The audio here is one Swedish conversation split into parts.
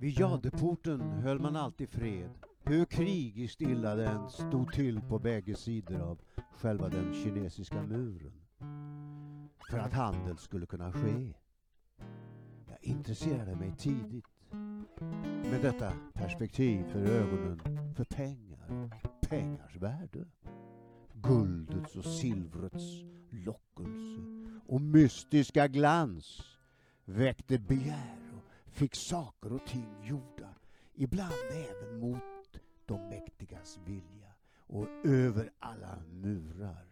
Vid Jadeporten höll man alltid fred, hur krigiskt illa den stod till på bägge sidor av själva den kinesiska muren. För att handel skulle kunna ske. Jag intresserade mig tidigt med detta perspektiv för ögonen för pengar, pengars värde. Guldets och silvrets lockelse och mystiska glans väckte begär fick saker och ting gjorda, ibland även mot de mäktigas vilja och över alla murar.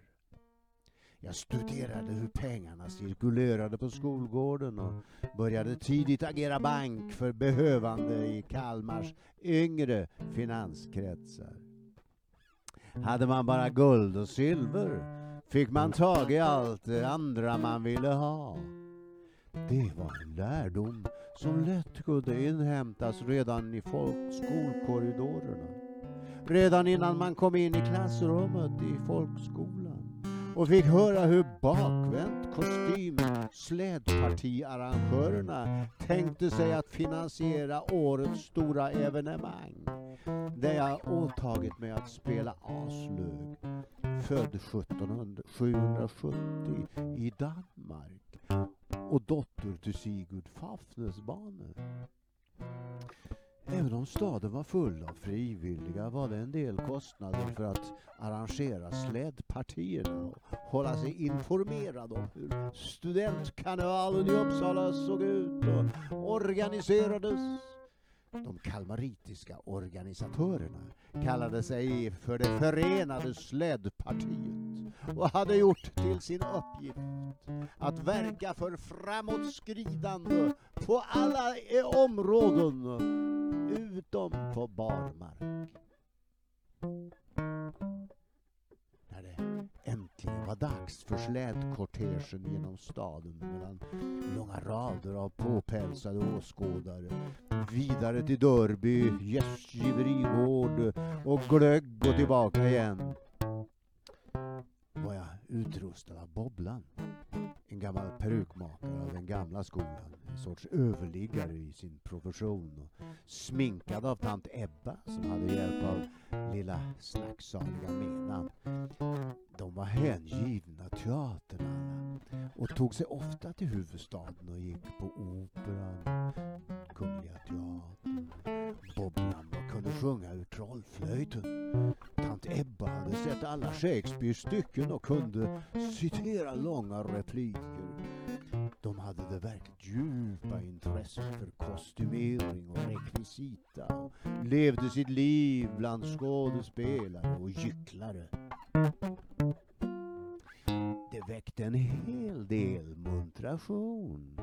Jag studerade hur pengarna cirkulerade på skolgården och började tidigt agera bank för behövande i Kalmars yngre finanskretsar. Hade man bara guld och silver fick man tag i allt det andra man ville ha. Det var en lärdom som lätt kunde inhämtas redan i skolkorridorerna. Redan innan man kom in i klassrummet i folkskolan och fick höra hur bakvänt kostym slädpartiarrangörerna tänkte sig att finansiera årets stora evenemang. Där jag åtagit mig att spela Aslög, född 1770 i Danmark och dotter till Sigurd Fafnesbane. Även om staden var full av frivilliga var det en del kostnader för att arrangera slädpartierna och hålla sig informerad om hur studentkarnevalen i Uppsala såg ut och organiserades. De kalmaritiska organisatörerna kallade sig för det förenade slädpartiet och hade gjort till sin uppgift att verka för framåtskridande på alla eh, områden utom på barmark. När det äntligen var dags för slädkortegen genom staden mellan långa rader av påpälsade åskådare vidare till Dörby, gästgiverigård och glögg och tillbaka igen utrustad av Bobblan. En gammal perukmakare av den gamla skolan. En sorts överliggare i sin profession. Och sminkad av tant Ebba som hade hjälp av lilla snacksaliga Menan. De var hängivna teatern och tog sig ofta till huvudstaden och gick på operan, Kungliga teatern. Bobblan kunde sjunga ur trollflöjten. Tant Ebba hade sett alla Shakespeares stycken och kunde citera långa repliker. De hade det verkligt djupa intresset för kostymering och rekvisita och levde sitt liv bland skådespelare och gycklare. Det väckte en hel del muntration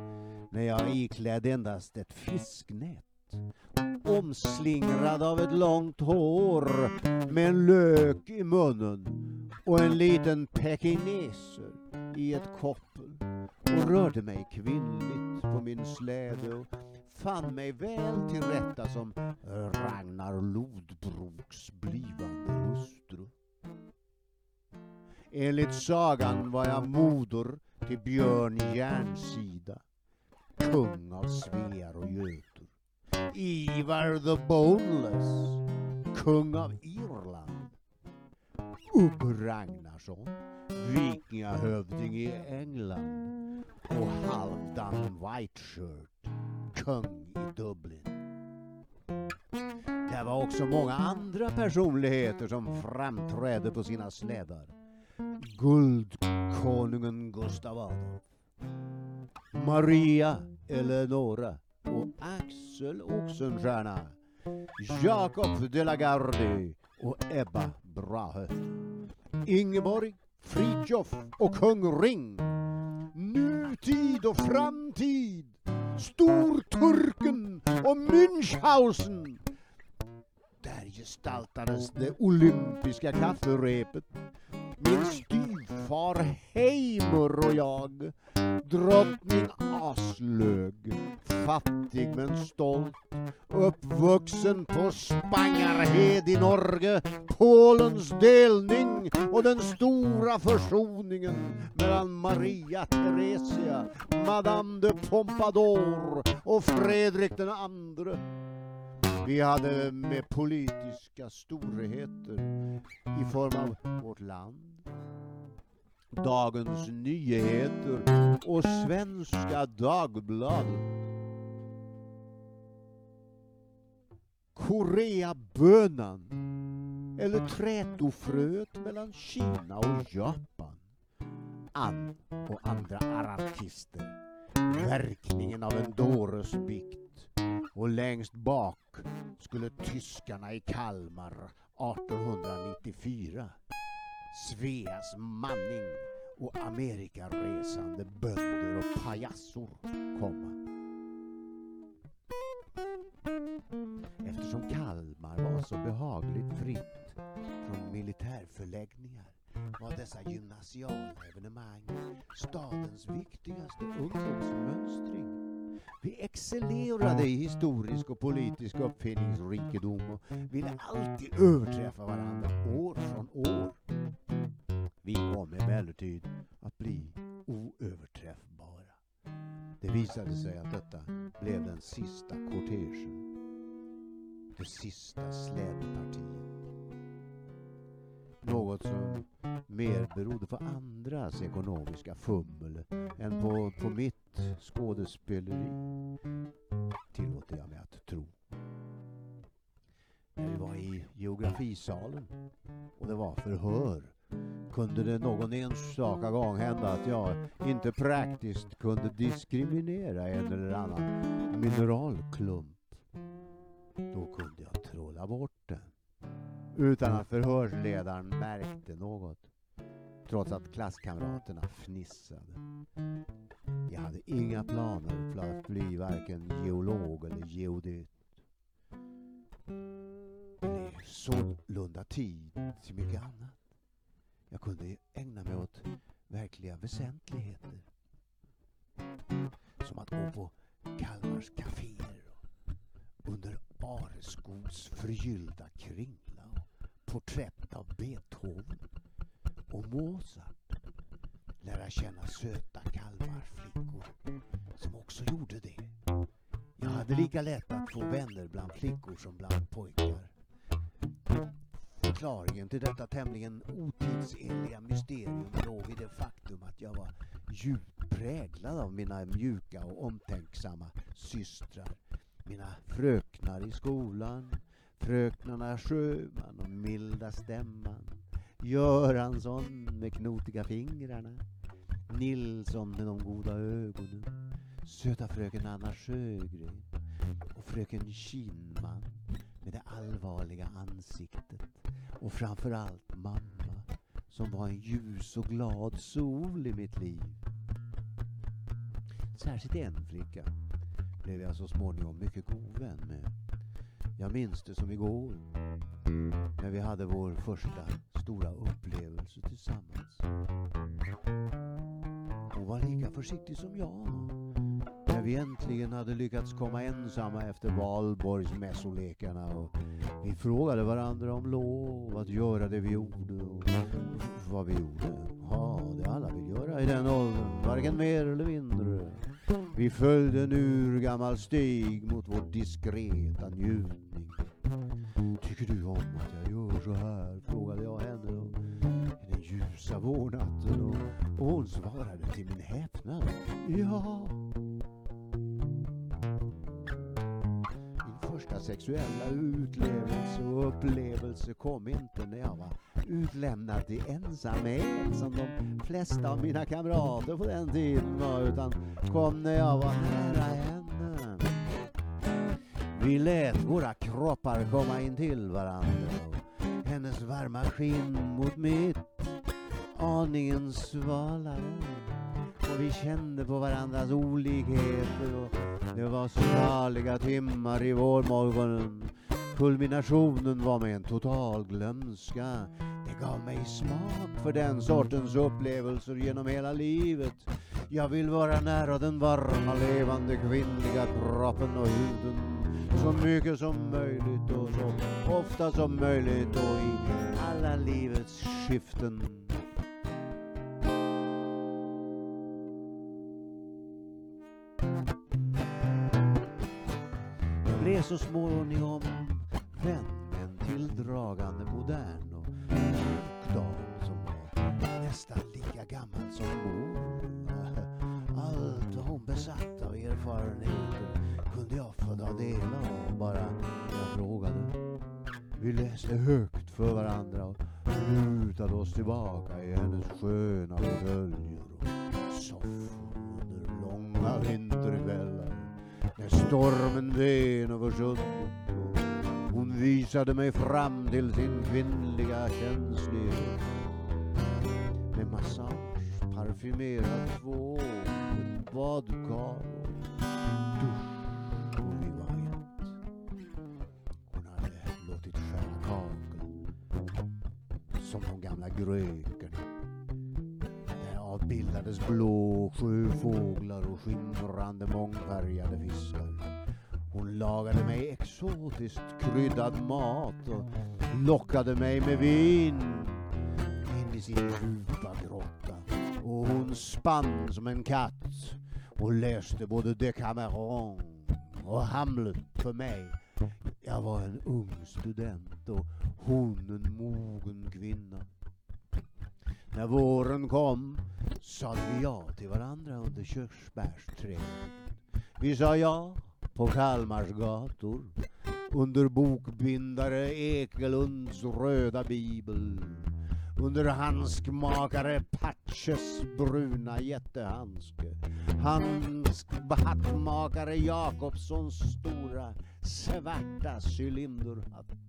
när jag iklädd endast ett fisknät omslingrad av ett långt hår med en lök i munnen och en liten pekineser i ett koppel och rörde mig kvinnligt på min släde och fann mig väl till rätta som Ragnar Lodbroks blivande hustru. Enligt sagan var jag moder till Björn Järnsida, kung av Svear och Göta. Ivar the Boneless, kung av Irland. Upp Ragnarsson, vikingahövding i England. Och Halvdan Whiteshirt, kung i Dublin. Det var också många andra personligheter som framträdde på sina slädar. Guldkonungen Gustav Adolf. Maria Eleonora och Axel Oxenstierna, Jakob de la Gardie och Ebba Brahe. Ingeborg, Fritjof och kung Ring. Nutid och framtid. Storturken och Münchhausen. Där gestaltades det olympiska kafferepet. Min styvfar Heimer och jag. Drottning Aslög, fattig men stolt, uppvuxen på Spangarhed i Norge, Polens delning och den stora försoningen mellan Maria Theresia, Madame de Pompadour och Fredrik den andre. Vi hade med politiska storheter i form av Vårt Land, Dagens Nyheter och Svenska Dagbladet. Koreabönan eller trätofröet mellan Kina och Japan. Ann och andra artister. Verkningen av en dåres bikt. Och längst bak skulle tyskarna i Kalmar 1894. Sveas Manning och Amerikaresande bönder och pajassor komma. Eftersom Kalmar var så behagligt fritt från militärförläggningar var dessa gymnasiala evenemang stadens viktigaste ungdomsmönstring. Vi excellerade i historisk och politisk uppfinningsrikedom och ville alltid överträffa varandra år från år. Vi kom emellertid att bli oöverträffbara. Det visade sig att detta blev den sista kortegen. Det sista slädpartiet. Något som mer berodde på andras ekonomiska fummel än på, på mitt skådespeleri, tillåter jag mig att tro. När vi var i geografisalen och det var förhör kunde det någon enstaka gång hända att jag inte praktiskt kunde diskriminera en eller annan mineralklump. Då kunde jag trolla bort den utan att förhörsledaren märkte något. Trots att klasskamraterna fnissade. Jag hade inga planer för att bli varken geolog eller geodet. Det blev sålunda tid till mycket annat. Jag kunde ägna mig åt verkliga väsentligheter. Som att gå på Kalmars kaféer under Areskogs förgyllda kringla och porträtt av Beethoven och Mozart. Lära känna söta Kalmarflickor som också gjorde det. Jag hade lika lätt att få vänner bland flickor som bland pojkar. Förklaringen till detta tämligen otidsenliga mysterium låg i det faktum att jag var djupt präglad av mina mjuka och omtänksamma systrar. Mina fröknar i skolan, fröknarna Sjöman och milda stämman. Göransson med knotiga fingrarna. Nilsson med de goda ögonen. Söta fröken Anna Sjögren och fröken Kinman med det allvarliga ansiktet. Och framförallt mamma som var en ljus och glad sol i mitt liv. Särskilt en flicka blev jag så småningom mycket god vän med. Jag minns det som igår. När vi hade vår första stora upplevelse tillsammans. Hon var lika försiktig som jag. När vi äntligen hade lyckats komma ensamma efter valborgsmässolekarna och vi frågade varandra om lov att göra det vi gjorde och vad vi gjorde. Ja, det alla vill göra i den åldern, varken mer eller mindre. Vi följde en urgammal stig mot vår diskreta njutning. Tycker du om att jag gör så här? frågade jag henne då, i den ljusa vårnatten och, och hon svarade till min häpnad. Ja. Sexuella utlevelse och upplevelse kom inte när jag var utlämnad till ensamhet som de flesta av mina kamrater på den tiden var utan kom när jag var nära henne. Vi lät våra kroppar komma in till varandra och hennes varma skinn mot mitt aningen svalare och vi kände på varandras olikheter och det var saliga timmar i vårmorgonen. Kulminationen var med en total glömska det gav mig smak för den sortens upplevelser genom hela livet. Jag vill vara nära den varma, levande kvinnliga kroppen och huden så mycket som möjligt och så ofta som möjligt och i alla livets skiften. Blev så småningom vän med en tilldragande modern och klok dam som var nästan lika gammal som mor. Allt vad hon besatt av erfarenheter kunde jag få ta del av bara jag frågade. Vi läste högt för varandra och lutade oss tillbaka i hennes sköna fåtöljer och soffor under långa vinterkvällar när stormen ven över sundet. Hon visade mig fram till sin kvinnliga känslighet med massage, parfymerad tvål, ett badkar och dusch och vi var ett. Hon hade låtit skära kakel som de gamla grekerna. Där blå sju fåglar och skimrande mångfärgade fiskar. Hon lagade mig exotiskt kryddad mat och lockade mig med vin in i sin djupa grotta. Och hon spann som en katt och läste både Decameron och Hamlet för mig. Jag var en ung student och hon en mogen kvinna. När våren kom sade vi ja till varandra under körsbärsträdet. Vi sa ja på Kalmars gator under bokbindare Ekelunds röda bibel under handskmakare Patches bruna jättehandske handskhattmakare Jakobssons stora svarta cylinderhatt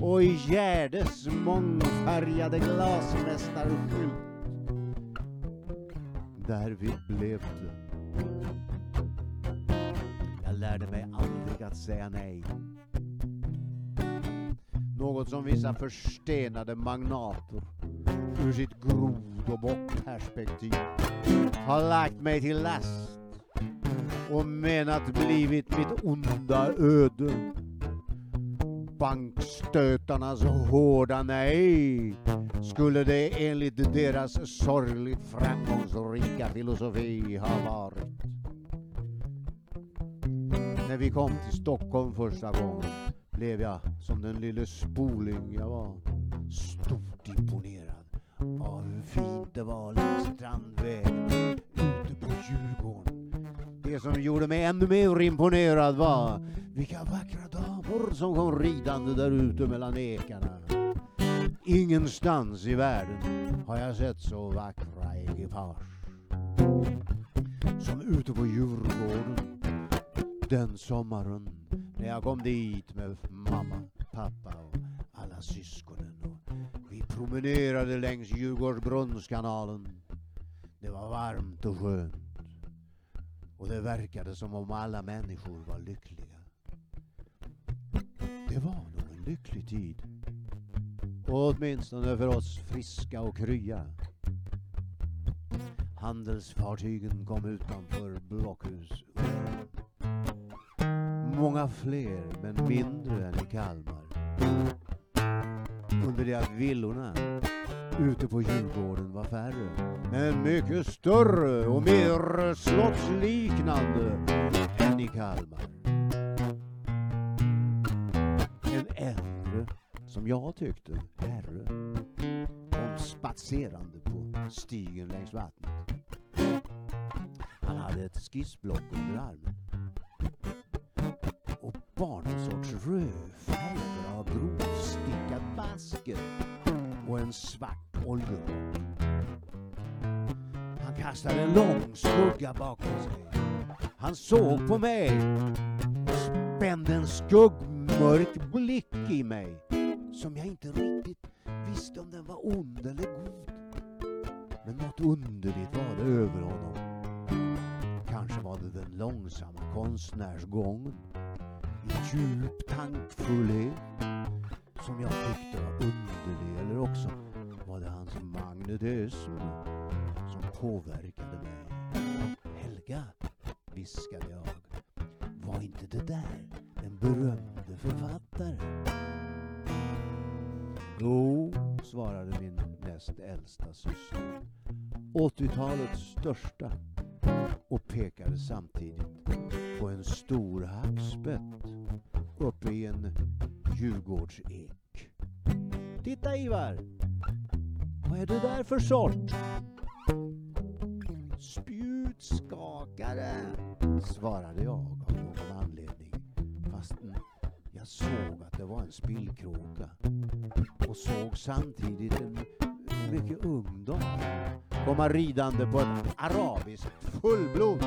och i Gärdes mångfärgade glasmästarskylt. Därvid blev det. Jag lärde mig aldrig att säga nej. Något som vissa förstenade magnater ur sitt grod och bockperspektiv har lagt mig till last och menat blivit mitt onda öde. Bankstötarnas hårda nej skulle det enligt deras sorgligt framgångsrika filosofi ha varit. När vi kom till Stockholm första gången blev jag som den lille spoling jag var stort imponerad av hur fint det var längs Strandvägen ute på Djurgården. Det som gjorde mig ännu mer imponerad var vilka vackra damer som kom ridande där ute mellan ekarna. Ingenstans i världen har jag sett så vackra ekipage som ute på Djurgården den sommaren när jag kom dit med mamma, pappa och alla syskonen. Och vi promenerade längs Djurgårdsbrunnskanalen. Det var varmt och skönt. Och det verkade som om alla människor var lyckliga. Det var nog en lycklig tid. Åtminstone för oss friska och krya. Handelsfartygen kom utanför Blockhus. Många fler, men mindre än i Kalmar. Under det att villorna ute på Djurgården var färre, men mycket större och mer slottsliknande än i Kalmar. En äldre, som jag tyckte, herre kom spatserande på stigen längs vattnet. Han hade ett skissblock under armen och bar någon sorts rödfärgad av grovstickad basker och en svart oljerock. Han kastade en lång skugga bakom sig. Han såg på mig spände en skuggmörk blick i mig som jag inte riktigt visste om den var ond eller god. Men något underligt var det över honom. Kanske var det den långsamma konstnärsgången i djup tankfullhet som jag tyckte var underlig eller också var det hans magnetism som påverkade mig. Helga, viskade jag, var inte det där den berömde författaren? Jo, svarade min näst äldsta syster. 80-talets största och pekade samtidigt på en stor hackspett uppe i en Djurgårdsek. Titta Ivar! Vad är det där för sort? Spjutskakare, svarade jag av någon anledning. Fastän jag såg att det var en spillkråka. Och såg samtidigt en mycket ung dam komma ridande på ett arabiskt fullblod.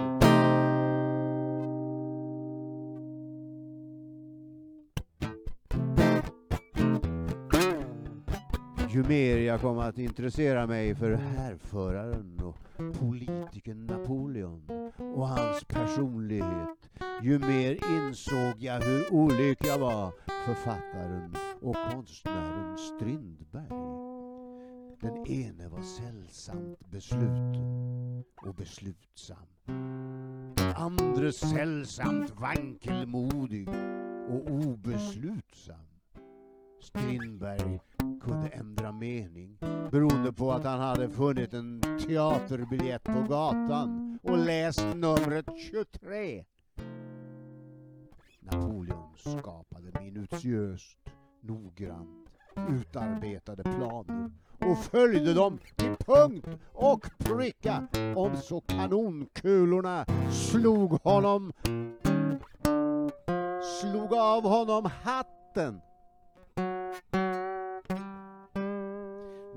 Ju mer jag kom att intressera mig för härföraren och politikern Napoleon och hans personlighet, ju mer insåg jag hur olycklig jag var författaren och konstnären Strindberg. Den ene var sällsamt besluten och beslutsam. Den andre sällsamt vankelmodig och obeslutsam. Strindberg kunde ändra mening beroende på att han hade funnit en teaterbiljett på gatan och läst numret 23. Napoleon skapade minutiöst, noggrant utarbetade planer och följde dem till punkt och pricka om så kanonkulorna slog honom slog av honom hatten.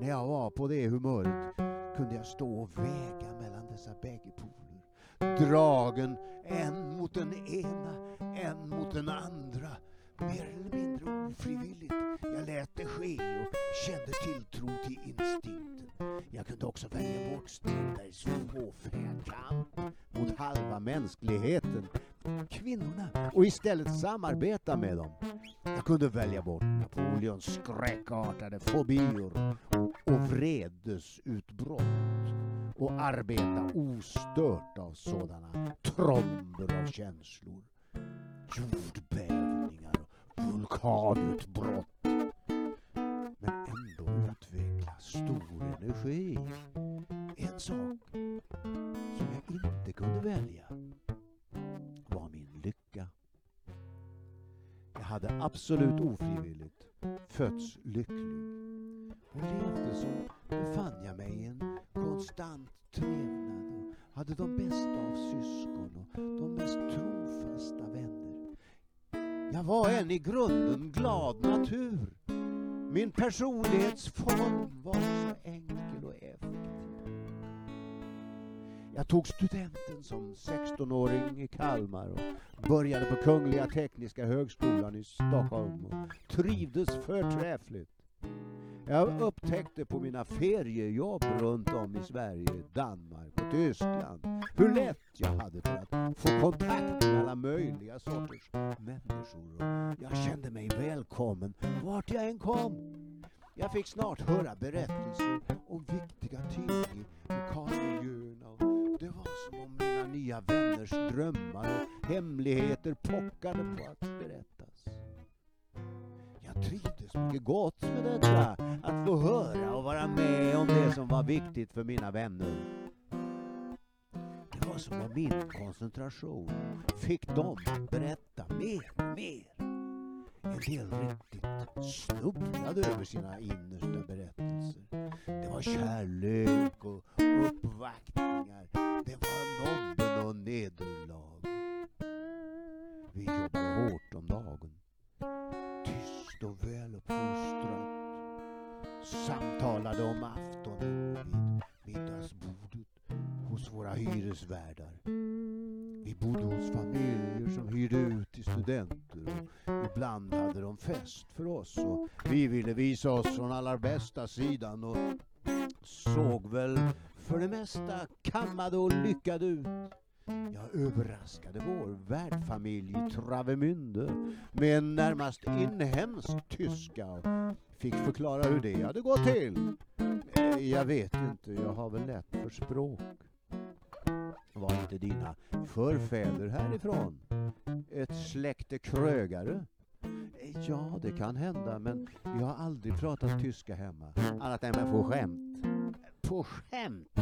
När jag var på det humöret kunde jag stå och väga mellan dessa bägge poler. Dragen en mot den ena, en mot den andra. Mer eller mindre ofrivilligt. Jag lät det ske och kände tilltro till instinkten. Jag kunde också välja bort Strindbergs fåfänga mot halva mänskligheten, kvinnorna, och istället samarbeta med dem. Jag kunde välja bort Napoleons skräckartade fobier och vredesutbrott och arbeta ostört av sådana tromber av känslor. Jordbävningar och vulkanutbrott. Men ändå utveckla stor energi. En sak som jag inte kunde välja var min lycka. Jag hade absolut ofrivilligt fötts lycklig levde så befann jag mig i en konstant trevnad och hade de bästa av syskon och de mest trofasta vänner. Jag var en i grunden glad natur. Min personlighetsform var så enkel och effektiv. Jag tog studenten som 16-åring i Kalmar och började på Kungliga Tekniska Högskolan i Stockholm och trivdes förträffligt. Jag upptäckte på mina feriejobb runt om i Sverige, Danmark och Tyskland hur lätt jag hade för att få kontakt med alla möjliga sorters människor. Jag kände mig välkommen vart jag än kom. Jag fick snart höra berättelser om viktiga ting i lokalmiljöerna och det var som om mina nya vänners drömmar och hemligheter pockade på att berättas. Jag trivdes så mycket gott med detta, att få höra och vara med om det som var viktigt för mina vänner. Det var som om min koncentration fick dem berätta mer och mer. En del riktigt snubblade över sina innersta berättelser. Det var kärlek och uppvaktningar. Det var nobben och nederlag. Vi jobbade hårt om dagen. Tyst och väluppfostrat. Samtalade om aftonen vid middagsbordet hos våra hyresvärdar. Vi bodde hos familjer som hyrde ut till studenter och ibland hade de fest för oss och vi ville visa oss från allra bästa sidan och såg väl för det mesta kammade och lyckade ut. Jag överraskade vår värdfamilj i Travemünde med en närmast inhemsk tyska och fick förklara hur det hade gått till. Eh, jag vet inte, jag har väl lätt för språk. Var inte dina förfäder härifrån? Ett släkte krögare? Eh, ja, det kan hända, men vi har aldrig pratat tyska hemma, annat än med få skämt på skämt.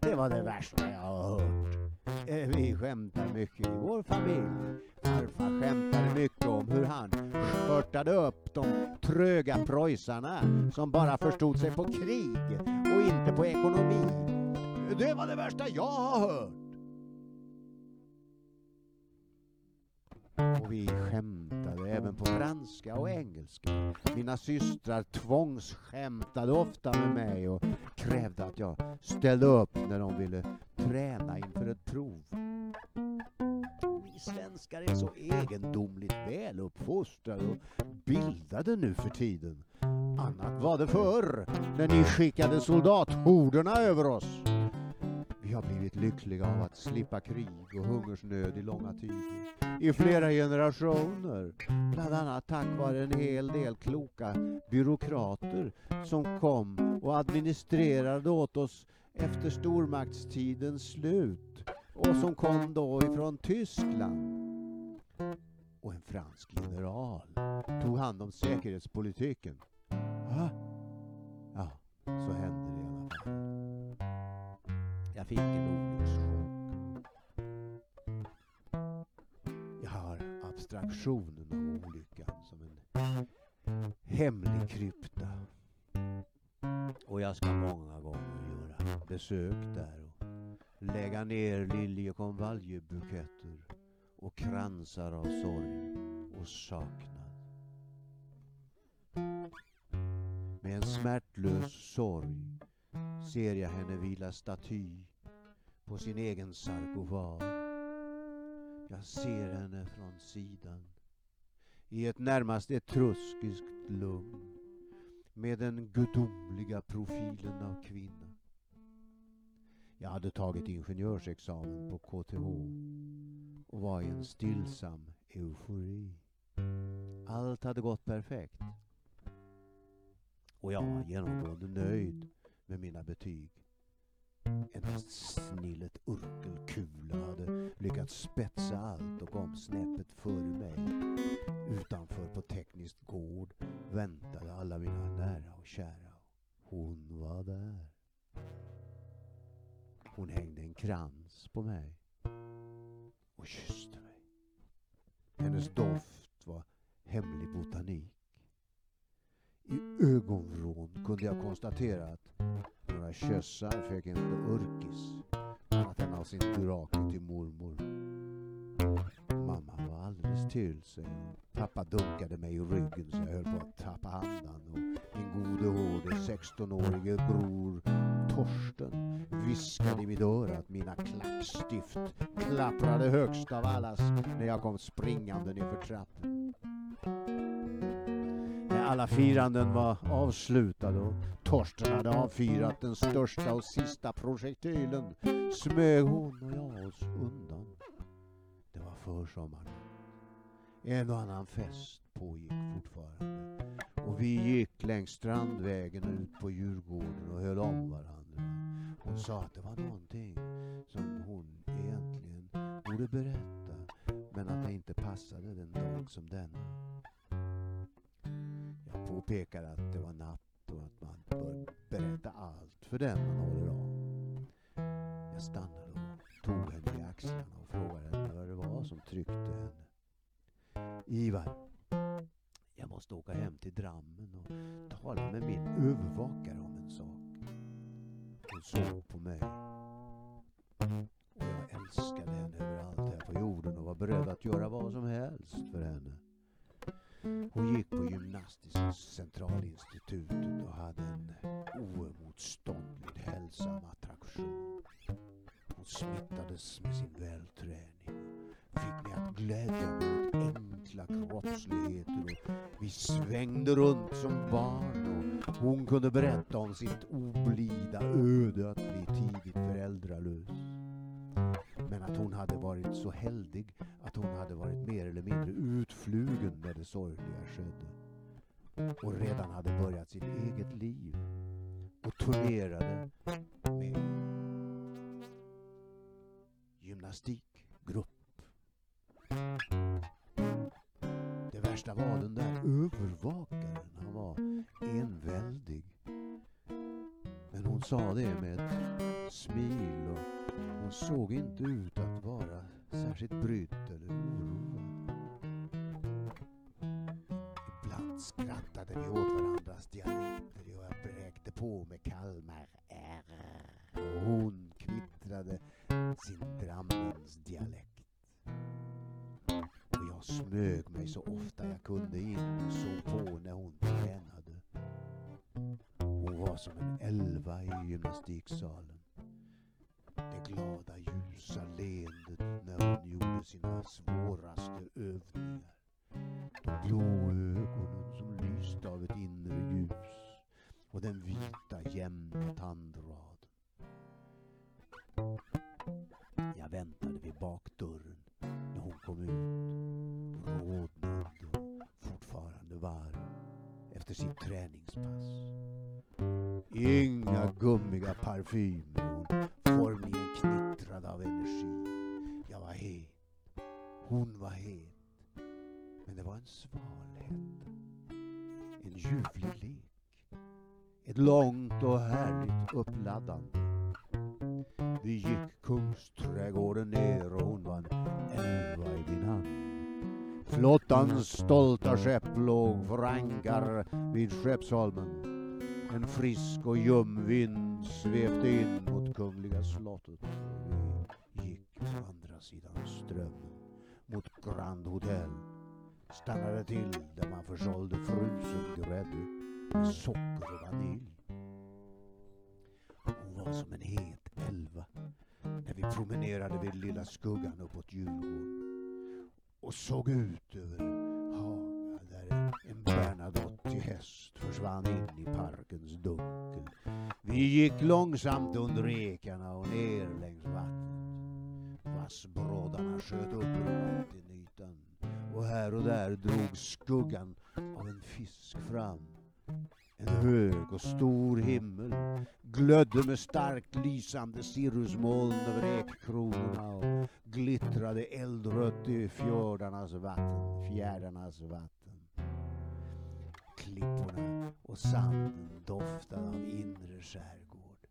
Det var det värsta jag har hört. Eh, vi skämtar mycket i vår familj. Farfar skämtade mycket om hur han skörtade upp de tröga preussarna som bara förstod sig på krig och inte på ekonomi. Det var det värsta jag har hört. Och vi skämtade även på franska och engelska. Mina systrar tvångsskämtade ofta med mig och krävde att jag ställde upp när de ville träna inför ett prov. Vi svenskar är så egendomligt väluppfostrade och bildade nu för tiden. Annat var det förr, när ni skickade soldathorderna över oss. Vi har blivit lyckliga av att slippa krig och hungersnöd i långa tider. I flera generationer. Bland annat tack vare en hel del kloka byråkrater som kom och administrerade åt oss efter stormaktstidens slut och som kom då ifrån Tyskland. Och en fransk general tog hand om säkerhetspolitiken. Ja, så hände jag fick en olyckschock. Jag har abstraktionen av olyckan som en hemlig krypta. Och jag ska många gånger göra besök där och lägga ner liljekonvaljebuketter och kransar av sorg och saknad. Med en smärtlös sorg ser jag henne vila staty på sin egen sarkofag. Jag ser henne från sidan i ett närmast etruskiskt lugn med den gudomliga profilen av kvinna. Jag hade tagit ingenjörsexamen på KTH och var i en stillsam eufori. Allt hade gått perfekt. Och jag var genomgående nöjd med mina betyg. En snillet Urkelkula hade lyckats spetsa allt och kom snäppet före mig. Utanför på Tekniskt gård väntade alla mina nära och kära. Hon var där. Hon hängde en krans på mig och kysste mig. Hennes doft var hemlig botanik. I ögonvrån kunde jag konstatera att några kyssar fick inte Urkis Att han har sin drake till mormor. Mamma var alldeles till sig pappa dunkade mig i ryggen så jag höll på att tappa andan och min gode hårde 16-årige bror Torsten viskade i mitt öra att mina klackstift klapprade högst av allas när jag kom springande nerför trappen. Alla firanden var avslutade och Torsten hade avfyrat den största och sista projektilen smög hon och jag oss undan. Det var försommaren. En och annan fest pågick fortfarande och vi gick längs Strandvägen ut på Djurgården och höll om varandra. Hon sa att det var någonting som hon egentligen borde berätta men att det inte passade den dag som denna påpekar att det var natt och att man bör berätta allt för den man håller av. Jag stannade och tog henne i axlarna och frågade henne vad det var som tryckte henne. Ivar, jag måste åka hem till Drammen och tala med min övervakare om en sak. Hon såg på mig. Och jag älskade henne överallt här på jorden och var beredd att göra vad som helst för henne. Hon gick på Gymnastiska centralinstitutet och hade en oemotståndligt hälsam attraktion. Hon smittades med sin välträning och fick mig att glädja mig åt enkla kroppsligheter och vi svängde runt som barn och hon kunde berätta om sitt oblida öde att bli tidigt föräldralös. Men att hon hade varit så heldig hon hade varit mer eller mindre utflugen när det sorgliga skedde. Och redan hade börjat sitt eget liv och turnerade med gymnastik. Smög mig så ofta jag kunde in och såg på när hon tränade. Hon var som en elva i gymnastiksalen. Det glada ljusa leendet när hon gjorde sina svåraste övningar. De blå ögonen som lyste av ett inre ljus och den vita jämna tanden. Sitt träningspass. Inga gummiga parfymer, hon formligen knittrade av energi. Jag var het, hon var het. Men det var en svalhet. en ljuvlig lek. Ett långt och härligt uppladdande. Flottans stolta skepp låg för ankar vid Skeppsholmen. En frisk och ljum vind svepte in mot Kungliga slottet. Vi gick på andra sidan strömmen mot Grand Hotel. Stannade till där man försålde frusen grädde med socker och vanilj. Hon var som en het elva när vi promenerade vid lilla skuggan uppåt Djurgården och såg ut över Haga där en Bernadotte häst försvann in i parkens dunkel. Vi gick långsamt under ekarna och ner längs vattnet. Vassbrådarna sköt upp ur vattenytan och här och där drog skuggan av en fisk fram. En hög och stor himmel glödde med starkt lysande cirrusmoln över ekkronorna och glittrade eldrött i fjordarnas vatten, fjärdarnas vatten. Klipporna och sanden doftade av inre skärgård.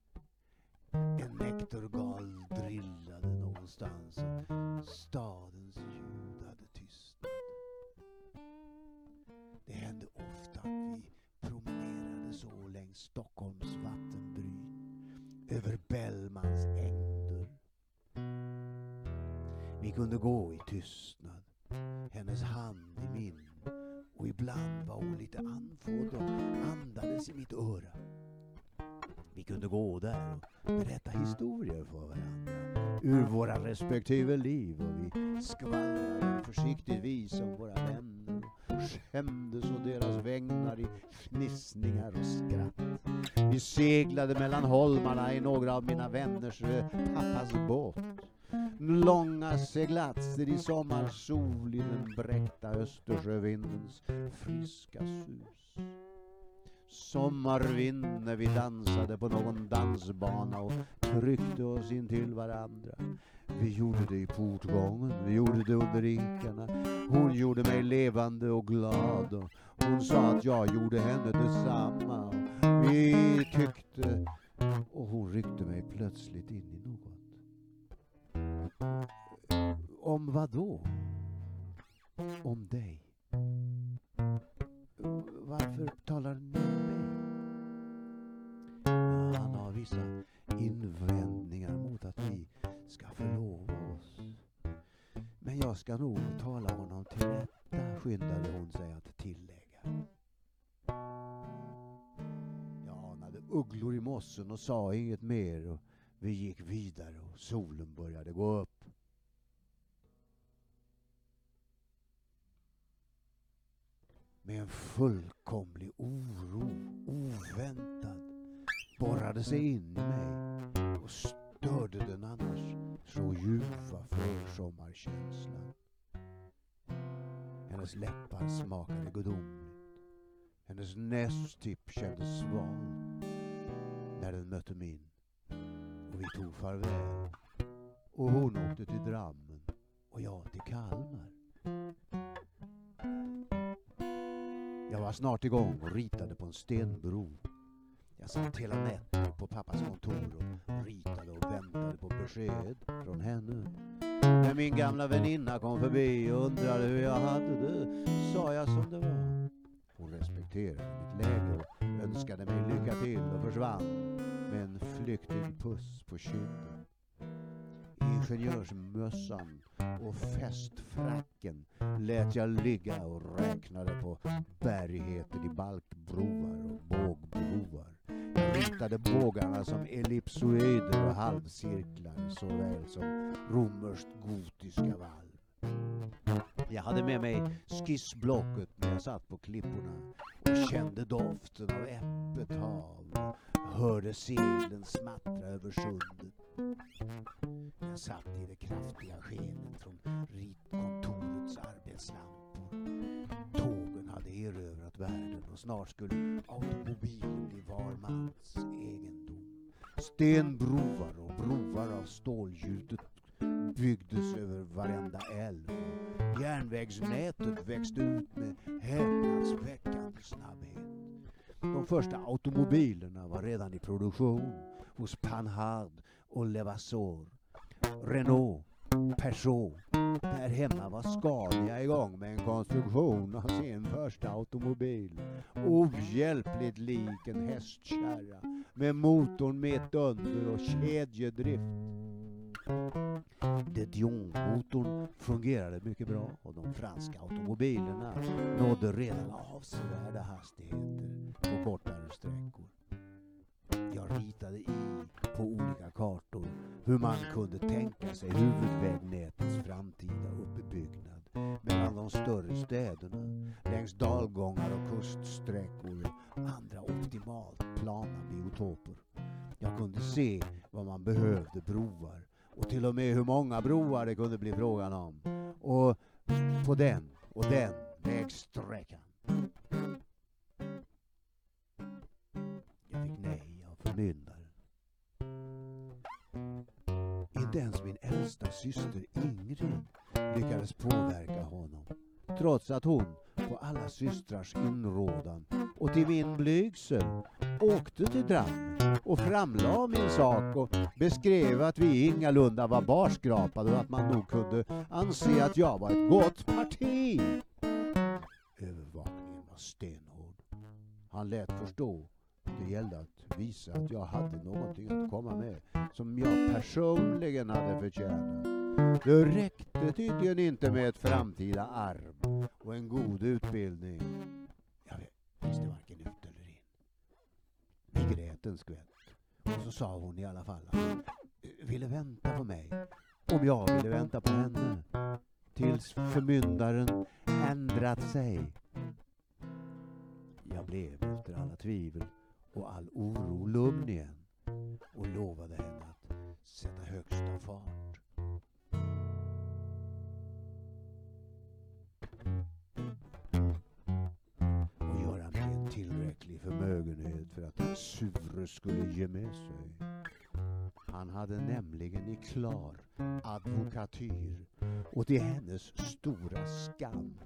En näktergal drillade någonstans och stadens ljud hade tystnat. Det hände ofta att vi promenerade längs Stockholms vattenbryn över Bellmans ängder. Vi kunde gå i tystnad, hennes hand i min och ibland var hon lite andfådd och andades i mitt öra. Vi kunde gå där och berätta historier för varandra ur våra respektive liv och vi skvallrade försiktigtvis om våra vänner och skämdes å deras vägnar i fnissningar och skratt. Vi seglade mellan holmarna i några av mina vänners eh, pappas båt. Långa seglatser i sommarsol i den bräckta Östersjövindens friska sus. Sommarvind när vi dansade på någon dansbana och tryckte oss in till varandra. Vi gjorde det i portgången, vi gjorde det under ekarna. Hon gjorde mig levande och glad och hon sa att jag gjorde henne detsamma. Vi tyckte och hon ryckte mig plötsligt in i något. Om vad då? Om dig. Varför talar ni om mig? Ah, han har vissa invändningar mot att vi ska förlova oss. Men jag ska nog tala honom till rätta, skyndade hon sig att tillägga. Jag anade ugglor i mossen och sa inget mer och vi gick vidare och solen började gå upp. Med en fullkomlig oro, oväntad, borrade sig in i mig och störde den annars så ljuva försommarkänslan. Hennes läppar smakade gudomligt. Hennes nästipp typ kändes sval när den mötte min. Och vi tog farväl. Och hon åkte till Drammen och jag till Kalmar. Jag var snart igång och ritade på en stenbro. Jag Jag satt hela nätter på pappas kontor besked från henne. När min gamla väninna kom förbi och undrade hur jag hade det sa jag som det var. Hon respekterade mitt läge och önskade mig lycka till och försvann med en flyktig puss på kinden. Ingenjörsmössan och fästfracken lät jag ligga och räknade på bärigheten i balkbroar och bågbroar. Jag ritade bågarna som ellipsoider och halvcirklar Mm. såväl som romerskt gotiska valv. Jag hade med mig skissblocket när jag satt på klipporna och kände doften av öppet hav hörde seglen smattra över sundet. Jag satt i det kraftiga skenet från ritkontorets arbetslampor. Tågen hade erövrat världen och snart skulle automobilen bli var mans egendom. Stenbroar och broar av stålgjutet byggdes över varenda älv. Järnvägsnätet växte ut med häpnadsväckande snabbhet. De första automobilerna var redan i produktion hos Panhard och Levasseur. Renault, Peugeot. Där hemma var Scania igång med en konstruktion av sin första automobil. Ohjälpligt lik en hästkärra med motorn mitt under och kedjedrift. De Dion-motorn fungerade mycket bra och de franska automobilerna nådde redan avsevärda hastigheter på kortare sträckor. Jag ritade i på olika kartor hur man kunde tänka sig huvudvägnätets framtida uppbyggnad mellan de större städerna, längs dalgångar och kuststräckor och andra optimalt plana biotoper. Jag kunde se vad man behövde broar och till och med hur många broar det kunde bli frågan om. Och på den och den vägsträckan. Förmyndare. Inte ens min äldsta syster Ingrid lyckades påverka honom. Trots att hon på alla systrars inrådan och till min blygsel åkte till Drammen och framlade min sak och beskrev att vi ingalunda var barskrapade och att man nog kunde anse att jag var ett gott parti. Övervakningen var stenhård. Han lät förstå att det gällde att visa att jag hade någonting att komma med som jag personligen hade förtjänat. Det räckte tydligen inte med ett framtida arv och en god utbildning. Jag visste varken ut eller in. Vi grät en skvätt. Och så sa hon i alla fall att hon ville vänta på mig. Om jag ville vänta på henne. Tills förmyndaren ändrat sig. Jag blev efter alla tvivel och all oro lugn igen och lovade henne att sätta högsta fart. Och göra mig en tillräcklig förmögenhet för att Sure skulle ge med sig. Han hade nämligen i klar advokatyr och till hennes stora skam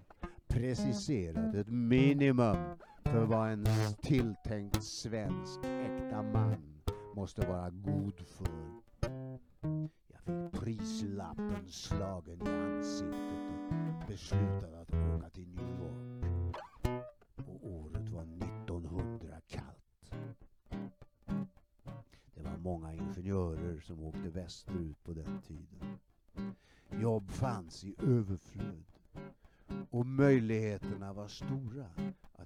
preciserat ett minimum för vad en tilltänkt svensk äkta man måste vara god för. Jag fick prislappen slagen i ansiktet och beslutade att åka till New York. Och året var 1900 kallt. Det var många ingenjörer som åkte västerut på den tiden. Jobb fanns i överflöd och möjligheterna var stora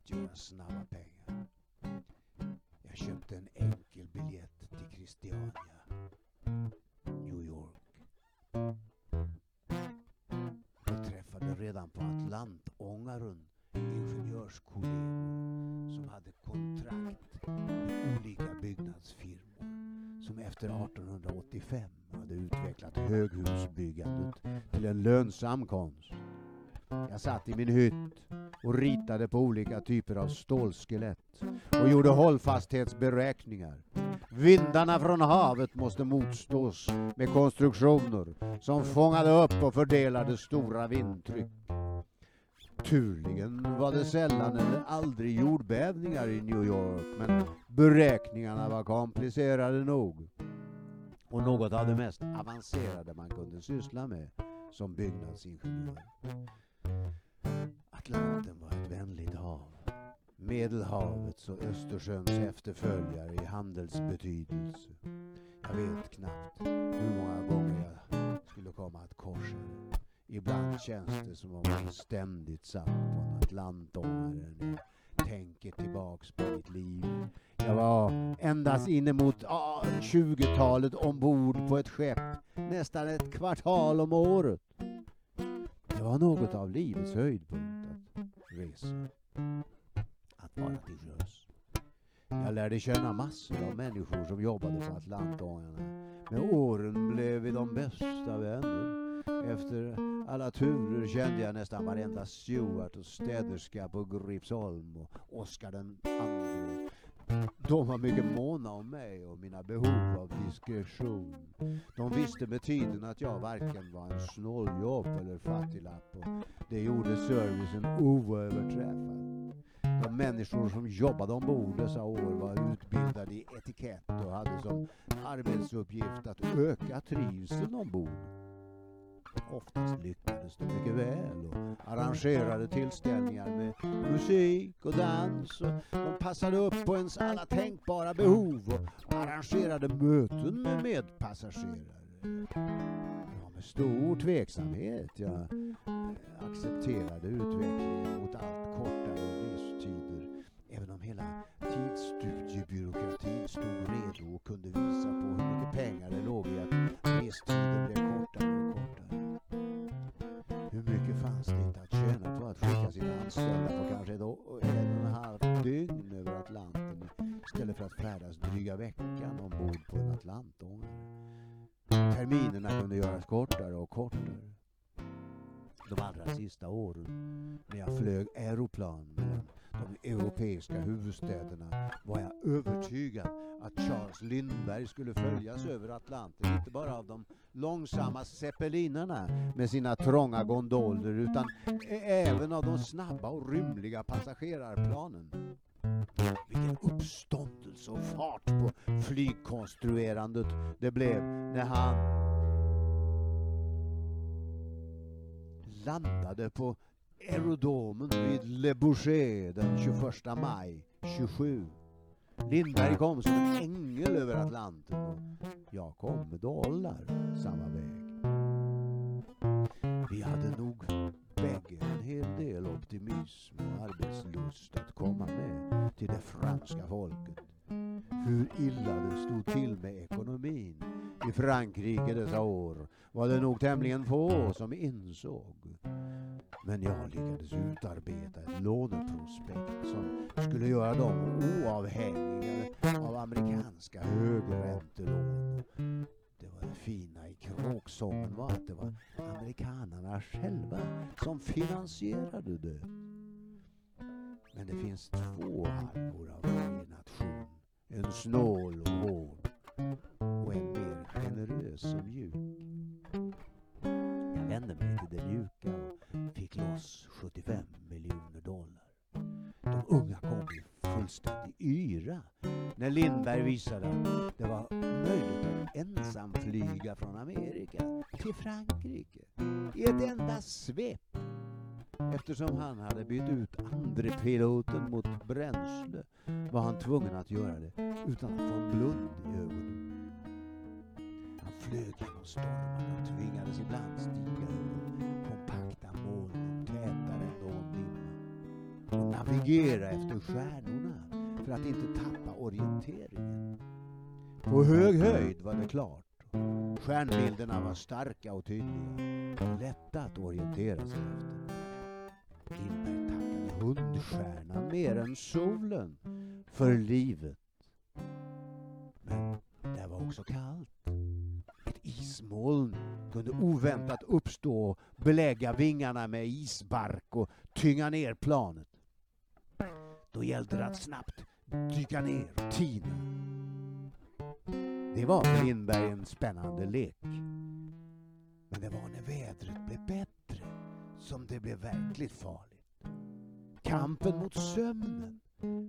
göra snabba pengar. Jag köpte en enkel biljett till Christiania, New York. Jag träffade redan på Atlantångaren ingenjörskollegor som hade kontrakt med olika byggnadsfirmor som efter 1885 hade utvecklat höghusbyggandet till en lönsam konst. Jag satt i min hytt och ritade på olika typer av stålskelett och gjorde hållfasthetsberäkningar. Vindarna från havet måste motstås med konstruktioner som fångade upp och fördelade stora vindtryck. Turligen var det sällan eller aldrig jordbävningar i New York men beräkningarna var komplicerade nog. Och något av det mest avancerade man kunde syssla med som byggnadsingenjör. Atlanten Medelhavets och Östersjöns efterföljare i handelsbetydelse. Jag vet knappt hur många gånger jag skulle komma att korsa det. Ibland känns det som om man ständigt satt på en atlantångare när jag tänker tillbaks på mitt liv. Jag var endast inemot ah, 20-talet ombord på ett skepp nästan ett kvartal om året. Det var något av livets höjdpunkt att resa, lärde känna massor av människor som jobbade på Atlantångarna. Med åren blev vi de bästa vänner. Efter alla turer kände jag nästan varenda steward och städerska på Gripsholm och Oscar den andre. De var mycket måna om mig och mina behov av diskretion. De visste med tiden att jag varken var en snåljåp eller fattiglapp och det gjorde servicen oöverträffad. De människor som jobbade ombord dessa år var utbildade i etikett och hade som arbetsuppgift att öka trivseln ombord. Oftast lyckades de mycket väl och arrangerade tillställningar med musik och dans och de passade upp på ens alla tänkbara behov och arrangerade möten med medpassagerare. Det var med stor tveksamhet jag accepterade utvecklingen mot allt kortare resor hela tidsstudiebyråkratin stod redo och kunde visa på hur mycket pengar det låg i att restiden blev kortare och kortare. Hur mycket fanns det inte att tjäna på att skicka sina anställda på kanske ett och en halv dygn över Atlanten istället för att färdas dryga veckan ombord på en atlantångare. Terminerna kunde göras kortare och kortare. De allra sista åren när jag flög aeroplan mellan de europeiska huvudstäderna var jag övertygad att Charles Lindbergh skulle följas över Atlanten, inte bara av de långsamma zeppelinerna med sina trånga gondoler utan även av de snabba och rymliga passagerarplanen. Vilken uppståndelse och fart på flygkonstruerandet det blev när han landade på aerodomen vid Le Bourget den 21 maj 27. Lindberg kom som en ängel över Atlanten och jag kom med dollar samma väg. Vi hade nog bägge en hel del optimism och arbetslust att komma med till det franska folket. Hur illa det stod till med ekonomin i Frankrike dessa år var det nog tämligen få som insåg. Men jag lyckades utarbeta ett låneprospekt som skulle göra dem oavhängiga av amerikanska högräntelån. Det var det fina i kråksången var att det var amerikanerna själva som finansierade det. Men det finns två halvor av. En snål och hård och en mer generös och mjuk. Jag vände mig till det mjuka och fick loss 75 miljoner dollar. De unga kom i fullständig yra när Lindberg visade att det var möjligt att ensam flyga från Amerika till Frankrike i ett enda svep Eftersom han hade bytt ut andre piloten mot bränsle var han tvungen att göra det utan att få en blund i ögonen. Han flög genom stormarna och tvingades ibland stiga över kompakta moln tätare än någon dimma och navigera efter stjärnorna för att inte tappa orienteringen. På hög höjd var det klart. Stjärnbilderna var starka och tydliga, lätta att orientera sig efter. Lindberg tackade hundstjärnan mer än solen för livet. Men det var också kallt. Ett ismoln kunde oväntat uppstå och belägga vingarna med isbark och tynga ner planet. Då gällde det att snabbt dyka ner och tina. Det var för Lindberg en spännande lek. Men det var när vädret blev bättre som det blev verkligt farligt. Kampen mot sömnen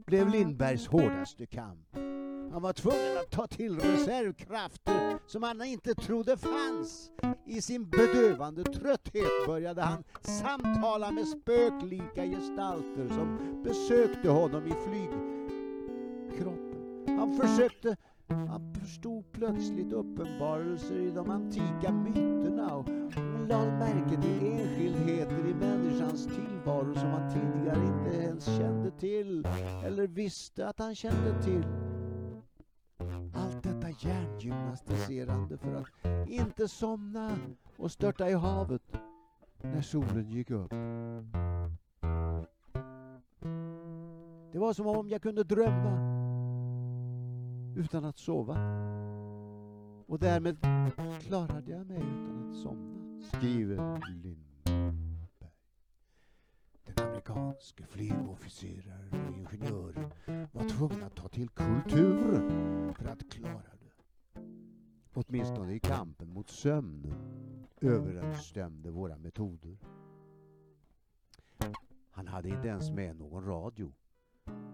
blev Lindbergs hårdaste kamp. Han var tvungen att ta till reservkrafter som han inte trodde fanns. I sin bedövande trötthet började han samtala med spöklika gestalter som besökte honom i flygkroppen. Han försökte han förstod plötsligt uppenbarelser i de antika myterna och lade märke till enskildheter i människans tillvaro som han tidigare inte ens kände till eller visste att han kände till. Allt detta hjärngymnastiserande för att inte somna och störta i havet när solen gick upp. Det var som om jag kunde drömma utan att sova. Och därmed klarade jag mig utan att somna, skriver Lindberg. Den amerikanske flygofficeraren och ingenjören var tvungen att ta till kulturen för att klara det. Åtminstone i kampen mot sömnen överensstämde våra metoder. Han hade inte ens med någon radio.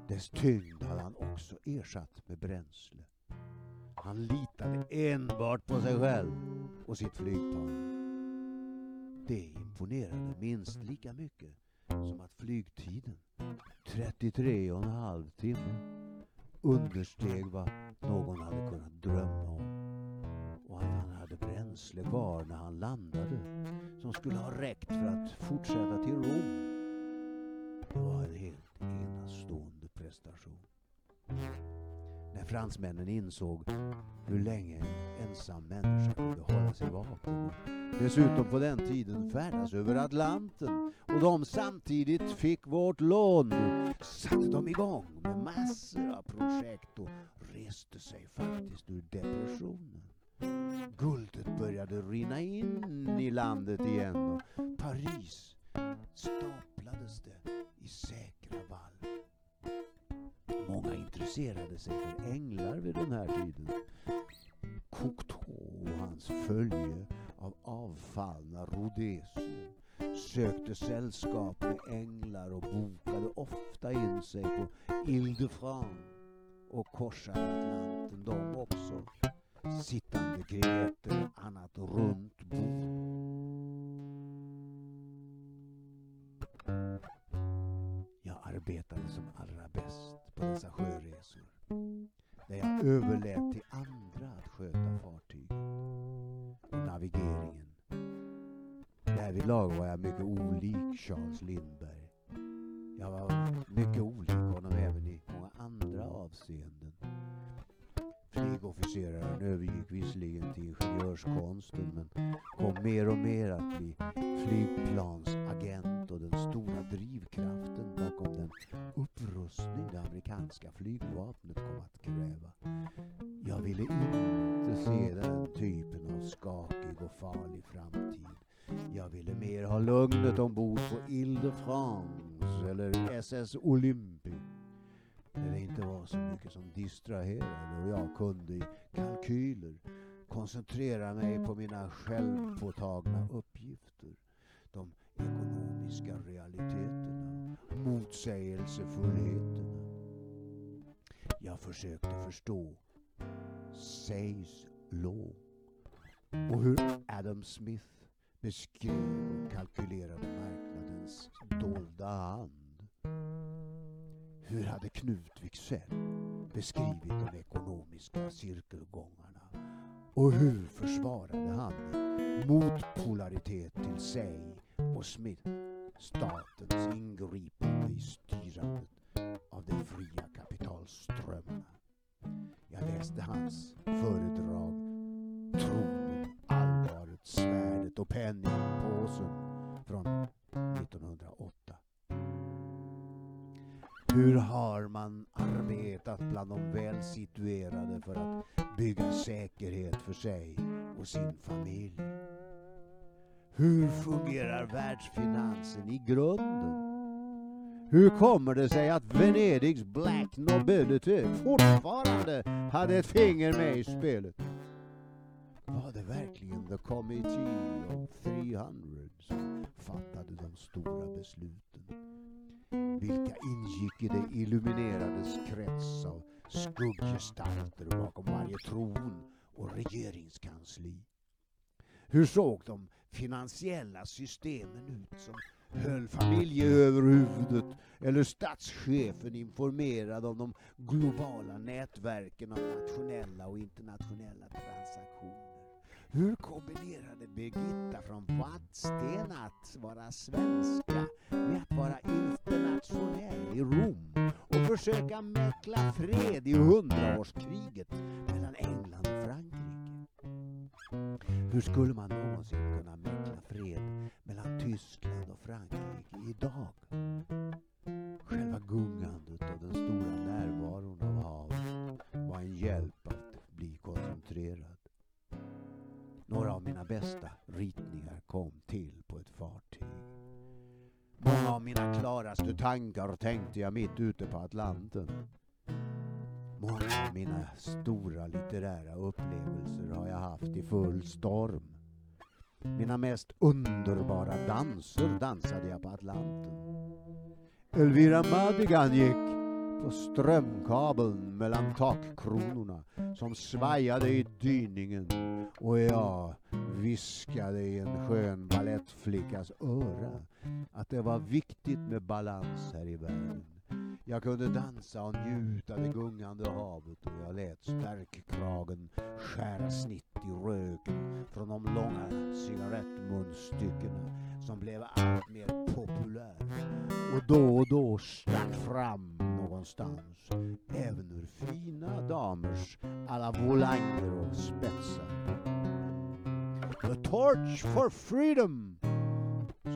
Dess tyngd hade han också ersatt med bränsle. Han litade enbart på sig själv och sitt flygplan. Det imponerade minst lika mycket som att flygtiden, 33 och en halv timme, understeg vad någon hade kunnat drömma om. Och att han hade bränsle kvar när han landade som skulle ha räckt för att fortsätta till Rom. Det var en helt enastående prestation. När fransmännen insåg hur länge en ensam människa kunde hålla sig vaken dessutom på den tiden färdas över Atlanten och de samtidigt fick vårt lån satte de igång med massor av projekt och reste sig faktiskt ur depressionen. Guldet började rinna in i landet igen och Paris staplades det i säkra valv. Många intresserade sig för änglar vid den här tiden. Cocteau och hans följe av avfallna rhodesier sökte sällskap med änglar och bokade ofta in sig på Ile-de-France och korsade Atlanten de också, sittande kring ett annat runt bord. Jag arbetade som allra bäst på dessa sjöresor. Där jag överlät till andra att sköta fartyget och navigeringen. Därvidlag var jag mycket olik Charles Lindberg. Jag var mycket olik honom även i många andra avseenden. Flygofficeraren övergick visserligen till ingenjörskonsten men kom mer och mer att bli flygplansagent och den stora drivkraften bakom den upprustning det amerikanska flygvapnet kom att kräva. Jag ville inte se den typen av skakig och farlig framtid. Jag ville mer ha lugnet ombord på Ile-de-France eller SS Olympe när det inte var så mycket som distraherade och jag kunde i kalkyler koncentrera mig på mina självpåtagna uppgifter. De ekonomiska realiteterna, motsägelsefullheterna. Jag försökte förstå Say's Law och hur Adam Smith beskrev och kalkylerade marknadens dolda hand. Hur hade Knut Wicksell beskrivit de ekonomiska cirkelgångarna? Och hur försvarade han motpolaritet till sig och Smith statens ingripande i styrandet av de fria kapitalströmmarna? Jag läste hans föredrag Tron, allvaret, svärdet och penningpåsen har man arbetat bland de välsituerade för att bygga säkerhet för sig och sin familj? Hur fungerar världsfinansen i grunden? Hur kommer det sig att Venedigs Black Nobility fortfarande hade ett finger med i spelet? Var det verkligen The Committee of 300 som fattade de stora besluten? Vilka ingick i det illuminerades krets av skugggestalter bakom varje tron och regeringskansli. Hur såg de finansiella systemen ut som höll familjeöverhuvudet eller statschefen informerad om de globala nätverken av nationella och internationella transaktioner? Hur kombinerade Birgitta från Vadsten att vara svenska med att vara internationell i Rom och försöka mäkla fred i hundraårskriget mellan England och Frankrike? Hur skulle man någonsin kunna mäkla fred mellan Tyskland och Frankrike idag? Själva gungandet och den stora närvaron av havet var en hjälp att bli koncentrerad. Några av mina bästa ritningar kom till på ett fartyg. Många av mina klaraste tankar tänkte jag mitt ute på Atlanten. Många av mina stora litterära upplevelser har jag haft i full storm. Mina mest underbara danser dansade jag på Atlanten. Elvira Madigan gick på strömkabeln mellan takkronorna som svajade i dyningen och jag viskade i en skön balettflickas öra att det var viktigt med balans här i världen. Jag kunde dansa och njuta det gungande havet och jag lät stärkkragen skära snitt i röken från de långa cigarettmunstyckena som blev allt mer populär och då och då stack fram någonstans även ur fina damers alla volanger och spetsar. The torch for freedom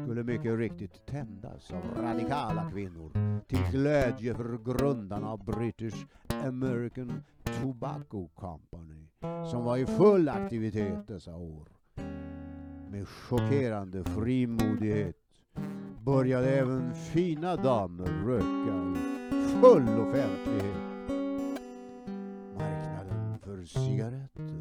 skulle mycket riktigt tändas av radikala kvinnor till glädje för grundarna av British American Tobacco Company som var i full aktivitet dessa år. Med chockerande frimodighet började även fina damer röka i full offentlighet. Marknaden för cigaretter